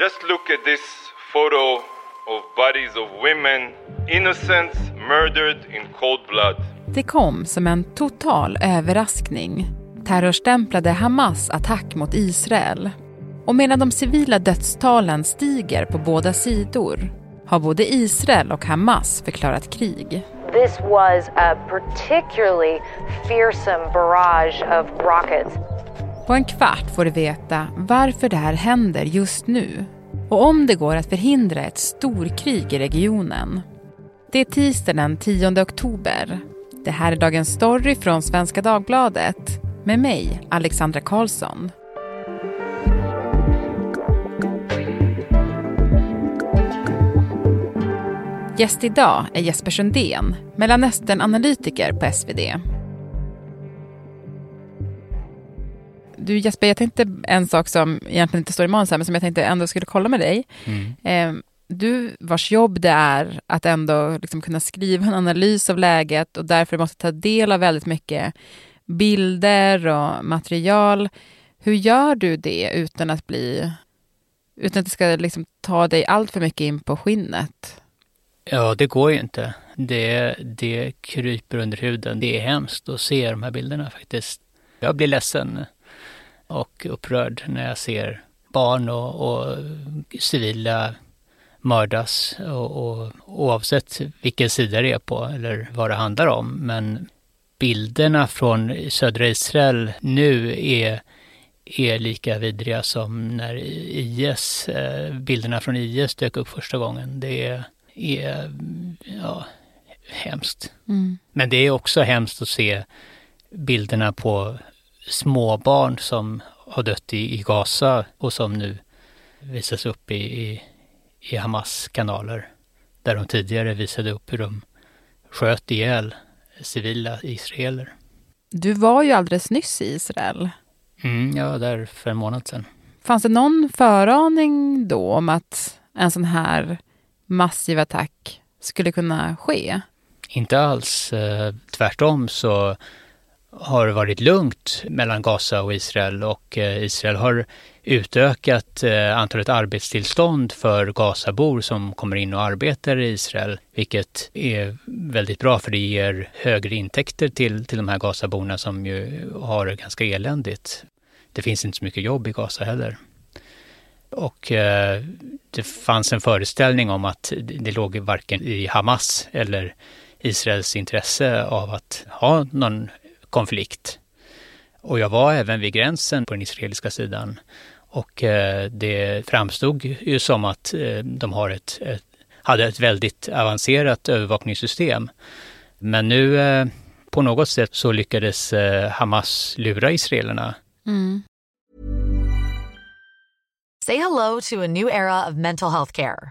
Just look at this photo of bodies of women, innocents murdered in cold blood. Det kom som en total överraskning. Terrorstämplade Hamas attack mot Israel. Och medan de civila dödstalen stiger på båda sidor har både Israel och Hamas förklarat krig. This was a particularly fearsome barrage of rockets. På en kvart får du veta varför det här händer just nu och om det går att förhindra ett storkrig i regionen. Det är tisdag den 10 oktober. Det här är Dagens Story från Svenska Dagbladet med mig, Alexandra Karlsson. Gäst idag är Jesper Sundén, Mellanösternanalytiker på SvD. Du Jesper, jag tänkte en sak som egentligen inte står i manus här, men som jag tänkte ändå skulle kolla med dig. Mm. Eh, du vars jobb det är att ändå liksom kunna skriva en analys av läget och därför måste ta del av väldigt mycket bilder och material. Hur gör du det utan att bli utan att det ska liksom ta dig allt för mycket in på skinnet? Ja, det går ju inte. Det, det kryper under huden. Det är hemskt att se de här bilderna faktiskt. Jag blir ledsen och upprörd när jag ser barn och, och civila mördas och, och, oavsett vilken sida det är på eller vad det handlar om. Men bilderna från södra Israel nu är, är lika vidriga som när IS, eh, bilderna från IS dök upp första gången. Det är, är ja, hemskt. Mm. Men det är också hemskt att se bilderna på småbarn som har dött i, i Gaza och som nu visas upp i, i, i Hamas kanaler. Där de tidigare visade upp hur de sköt ihjäl civila israeler. Du var ju alldeles nyss i Israel. Mm, jag var där för en månad sedan. Fanns det någon föraning då om att en sån här massiv attack skulle kunna ske? Inte alls. Eh, tvärtom så har varit lugnt mellan Gaza och Israel och eh, Israel har utökat eh, antalet arbetstillstånd för Gazabor som kommer in och arbetar i Israel, vilket är väldigt bra för det ger högre intäkter till, till de här Gazaborna som ju har det ganska eländigt. Det finns inte så mycket jobb i Gaza heller. Och eh, det fanns en föreställning om att det låg varken i Hamas eller Israels intresse av att ha någon konflikt. Och jag var även vid gränsen på den israeliska sidan och eh, det framstod ju som att eh, de har ett, ett, hade ett väldigt avancerat övervakningssystem. Men nu eh, på något sätt så lyckades Hamas lura israelerna. Mm. Say hello to a new era of mental health care.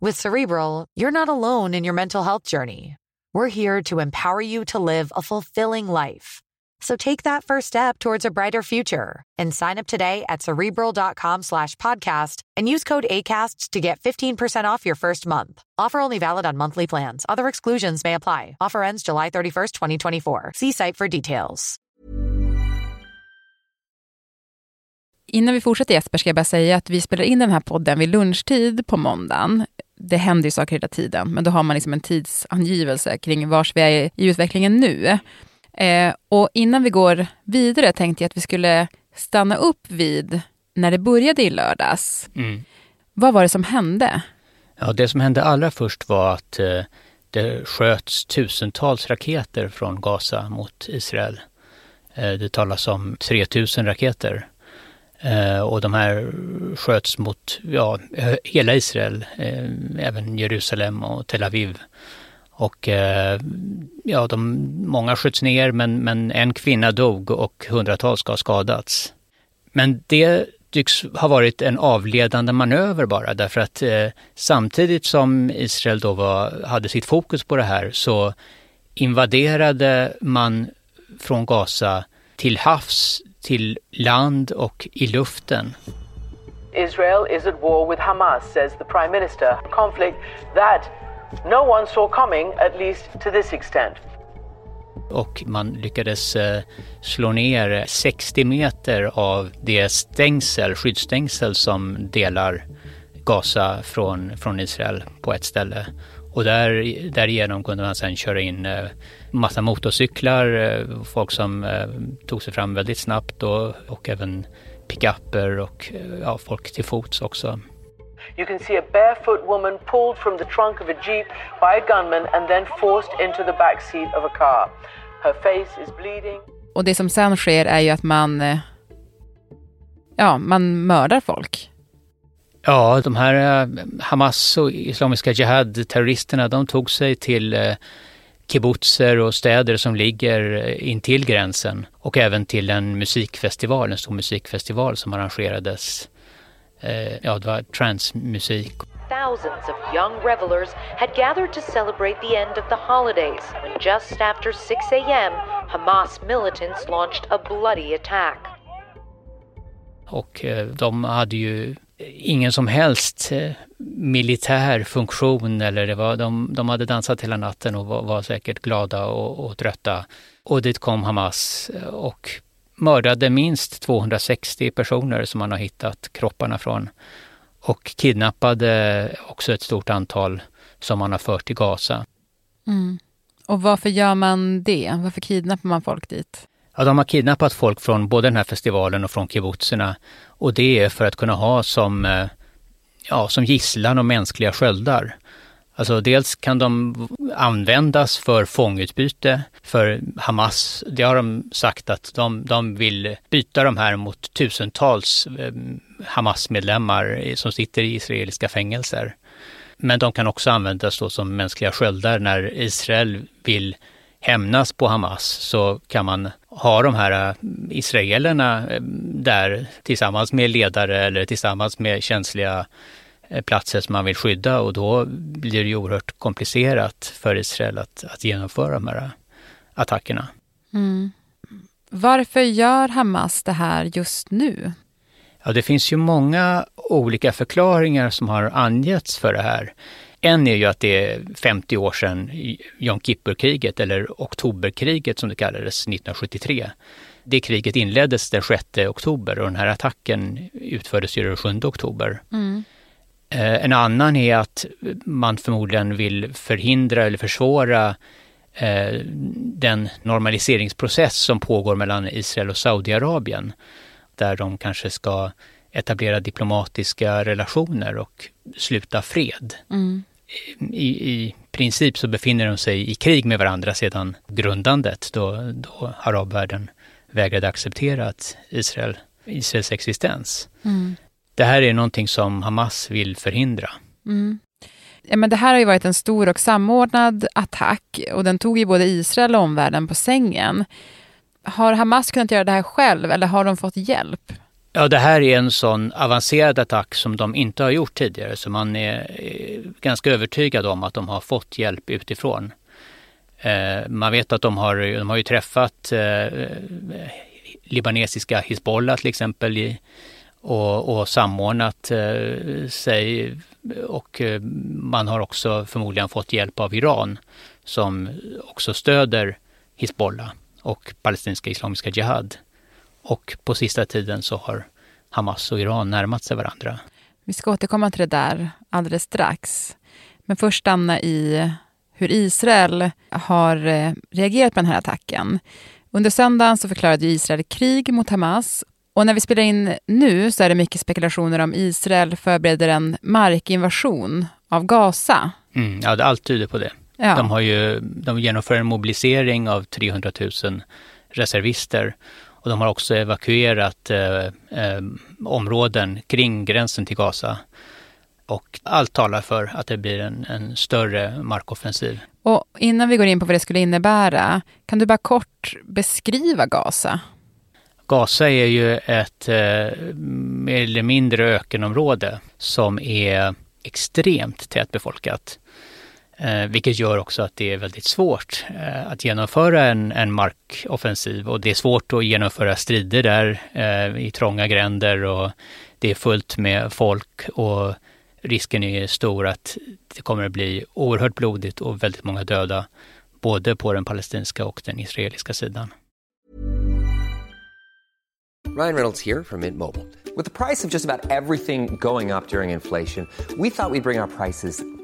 With Cerebral, you're not alone in your mental health journey. We're here to empower you to live a fulfilling life. So take that first step towards a brighter future and sign up today at cerebral.com slash podcast and use code ACasts to get 15% off your first month. Offer only valid on monthly plans. Other exclusions may apply. Offer ends July 31st, 2024. See site for details. Innan vi fortsätter Jesper ska jag bara säga att vi spelar in den här podden vid lunchtid på måndagen. Det händer ju saker hela tiden, men då har man liksom en tidsangivelse kring var vi är i utvecklingen nu. Eh, och innan vi går vidare tänkte jag att vi skulle stanna upp vid när det började i lördags. Mm. Vad var det som hände? Ja, det som hände allra först var att eh, det sköts tusentals raketer från Gaza mot Israel. Eh, det talas om 3000 raketer. Eh, och de här sköts mot ja, hela Israel, eh, även Jerusalem och Tel Aviv. Och eh, ja, de, många sköts ner men, men en kvinna dog och hundratals ska ha skadats. Men det tycks ha varit en avledande manöver bara därför att eh, samtidigt som Israel då var, hade sitt fokus på det här så invaderade man från Gaza till havs, till land och i luften. Israel is at war with Hamas, says the Prime Minister. Conflict that no one saw coming, at least to this extent. Och man lyckades eh, slå ner 60 meter av det stängsel, skyddsstängsel som delar Gaza från, från Israel på ett ställe. Och där, därigenom kunde man sedan köra in eh, massa motorcyklar, eh, folk som eh, tog sig fram väldigt snabbt och, och även pickuper och ja, folk till fots också. You can see a barefoot woman pulled from the trunk of a jeep by a gunman and then forced into the back seat of a car. Her face is bleeding. Och det som sen sker är ju att man, ja, man mördar folk. Ja, de här eh, Hamas och Islamiska Jihad-terroristerna, de tog sig till eh, kibbutzer och städer som ligger intill gränsen och även till en musikfestival, en stor musikfestival som arrangerades. Ja, det var transmusik. Thousands of young revelers had gathered to celebrate the end of the holidays when just after 6 a.m., Hamas militants launched a bloody attack. Och de hade ju ingen som helst eh, militär funktion eller det var, de, de hade dansat hela natten och var, var säkert glada och, och trötta. Och dit kom Hamas eh, och mördade minst 260 personer som man har hittat kropparna från och kidnappade också ett stort antal som man har fört till Gaza. Mm. Och varför gör man det? Varför kidnappar man folk dit? Ja, de har kidnappat folk från både den här festivalen och från kibbutzerna. Och det är för att kunna ha som, eh, ja, som gisslan och mänskliga sköldar. Alltså dels kan de användas för fångutbyte, för Hamas, det har de sagt att de, de vill byta de här mot tusentals ehm, Hamas-medlemmar som sitter i israeliska fängelser. Men de kan också användas då som mänskliga sköldar när Israel vill hämnas på Hamas så kan man ha de här eh, israelerna eh, där tillsammans med ledare eller tillsammans med känsliga eh, platser som man vill skydda och då blir det ju oerhört komplicerat för Israel att, att genomföra de här attackerna. Mm. Varför gör Hamas det här just nu? Ja, det finns ju många olika förklaringar som har angetts för det här. En är ju att det är 50 år sedan Jom Kippur-kriget, eller Oktoberkriget som det kallades, 1973. Det kriget inleddes den 6 oktober och den här attacken utfördes ju den 7 oktober. Mm. Eh, en annan är att man förmodligen vill förhindra eller försvåra eh, den normaliseringsprocess som pågår mellan Israel och Saudiarabien. Där de kanske ska etablera diplomatiska relationer och sluta fred. Mm. I, I princip så befinner de sig i krig med varandra sedan grundandet då, då arabvärlden vägrade acceptera att Israel, Israels existens. Mm. Det här är någonting som Hamas vill förhindra. Mm. Ja, men det här har ju varit en stor och samordnad attack och den tog ju både Israel och omvärlden på sängen. Har Hamas kunnat göra det här själv eller har de fått hjälp? Ja, det här är en sån avancerad attack som de inte har gjort tidigare, så man är eh, ganska övertygad om att de har fått hjälp utifrån. Eh, man vet att de har, de har ju träffat eh, libanesiska Hizbollah till exempel och, och samordnat sig och man har också förmodligen fått hjälp av Iran som också stöder Hizbollah och palestinska Islamiska Jihad. Och på sista tiden så har Hamas och Iran närmat sig varandra. Vi ska återkomma till det där alldeles strax. Men först stanna i hur Israel har eh, reagerat på den här attacken. Under söndagen så förklarade Israel krig mot Hamas och när vi spelar in nu så är det mycket spekulationer om Israel förbereder en markinvasion av Gaza. Mm, ja, allt tyder på det. Ja. De, har ju, de genomför en mobilisering av 300 000 reservister och de har också evakuerat eh, eh, områden kring gränsen till Gaza. Och allt talar för att det blir en, en, större markoffensiv. Och innan vi går in på vad det skulle innebära, kan du bara kort beskriva Gaza? Gaza är ju ett eh, mer eller mindre ökenområde som är extremt tätbefolkat. Eh, vilket gör också att det är väldigt svårt eh, att genomföra en, en markoffensiv och det är svårt att genomföra strider där eh, i trånga gränder och det är fullt med folk och risken är stor att det kommer att bli oerhört blodigt och väldigt många döda både på den palestinska och den israeliska sidan. Ryan Reynolds här från Mint Mobile. Med priset på nästan allt som går upp under inflationen, trodde vi att vi skulle bring våra priser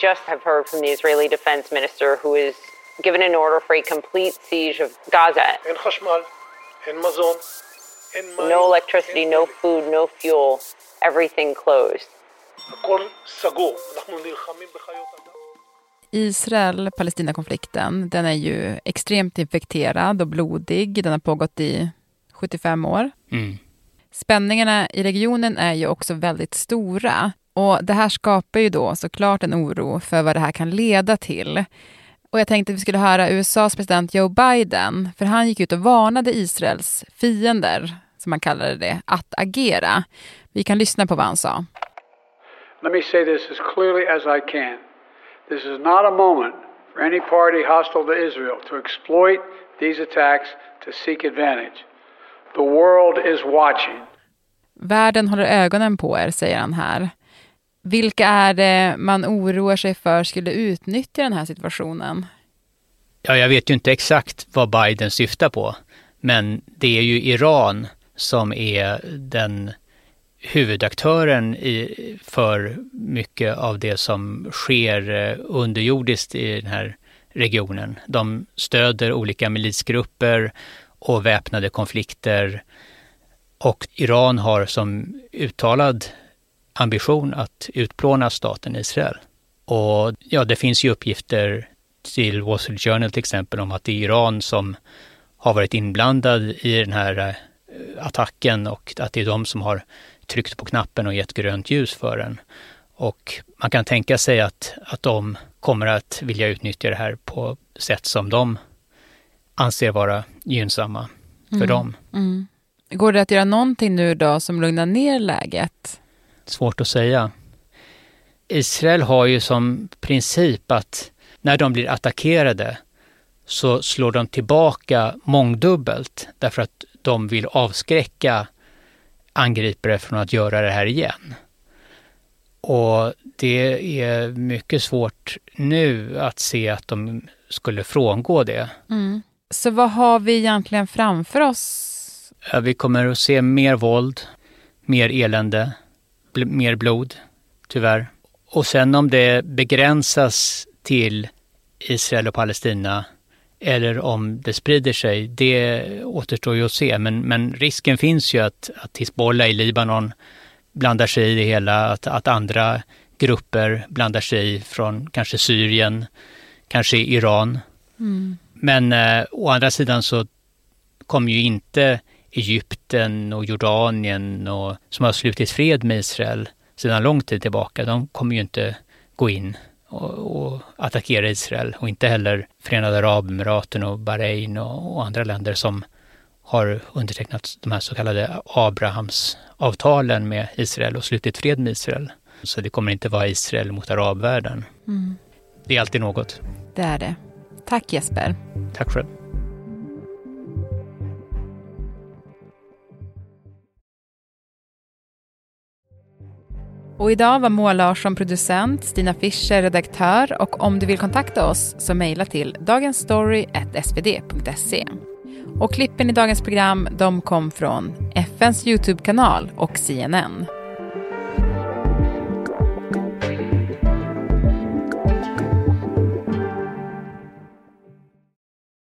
just have heard from the Israeli defense minister who is given an order for a complete siege of Gaza. No electricity, no food, no fuel, everything closed. Israel-Palestina-konflikten, den är ju extremt infekterad och blodig. Den har pågått i 75 år. Mm. Spänningarna i regionen är ju också väldigt stora. Och Det här skapar ju då såklart en oro för vad det här kan leda till. Och Jag tänkte att vi skulle höra USAs president Joe Biden, för han gick ut och varnade Israels fiender, som han kallade det, att agera. Vi kan lyssna på vad han sa. Let me say this as clearly as I can. This is not a moment for any party hostile to Israel to exploit these attacks to seek advantage. The world is watching. Världen håller ögonen på er, säger han här. Vilka är det man oroar sig för skulle utnyttja den här situationen? Ja, jag vet ju inte exakt vad Biden syftar på, men det är ju Iran som är den huvudaktören i, för mycket av det som sker eh, underjordiskt i den här regionen. De stöder olika milisgrupper och väpnade konflikter och Iran har som uttalad ambition att utplåna staten Israel. Och ja, det finns ju uppgifter till Wall Street Journal till exempel om att det är Iran som har varit inblandad i den här eh, attacken och att det är de som har tryckt på knappen och gett grönt ljus för den. Och man kan tänka sig att, att de kommer att vilja utnyttja det här på sätt som de anser vara gynnsamma för mm. dem. Mm. Går det att göra någonting nu då som lugnar ner läget? Svårt att säga. Israel har ju som princip att när de blir attackerade så slår de tillbaka mångdubbelt därför att de vill avskräcka angripare från att göra det här igen. Och det är mycket svårt nu att se att de skulle frångå det. Mm. Så vad har vi egentligen framför oss? Ja, vi kommer att se mer våld, mer elände, bl mer blod, tyvärr. Och sen om det begränsas till Israel och Palestina eller om det sprider sig, det återstår ju att se. Men, men risken finns ju att, att Hizbollah i Libanon blandar sig i det hela, att, att andra grupper blandar sig i från kanske Syrien, kanske Iran. Mm. Men eh, å andra sidan så kommer ju inte Egypten och Jordanien och, som har slutit fred med Israel sedan lång tid tillbaka, de kommer ju inte gå in och, och attackera Israel och inte heller Förenade Arabemiraten och Bahrain och, och andra länder som har undertecknat de här så kallade Abrahamsavtalen med Israel och slutit fred med Israel. Så det kommer inte vara Israel mot arabvärlden. Mm. Det är alltid något. Det är det. Tack Jesper. Tack själv. Och idag var Moa Larsson producent, Stina Fischer redaktör och om du vill kontakta oss så mejla till dagensstory.svd.se. Och klippen i dagens program de kom från FNs Youtube-kanal och CNN.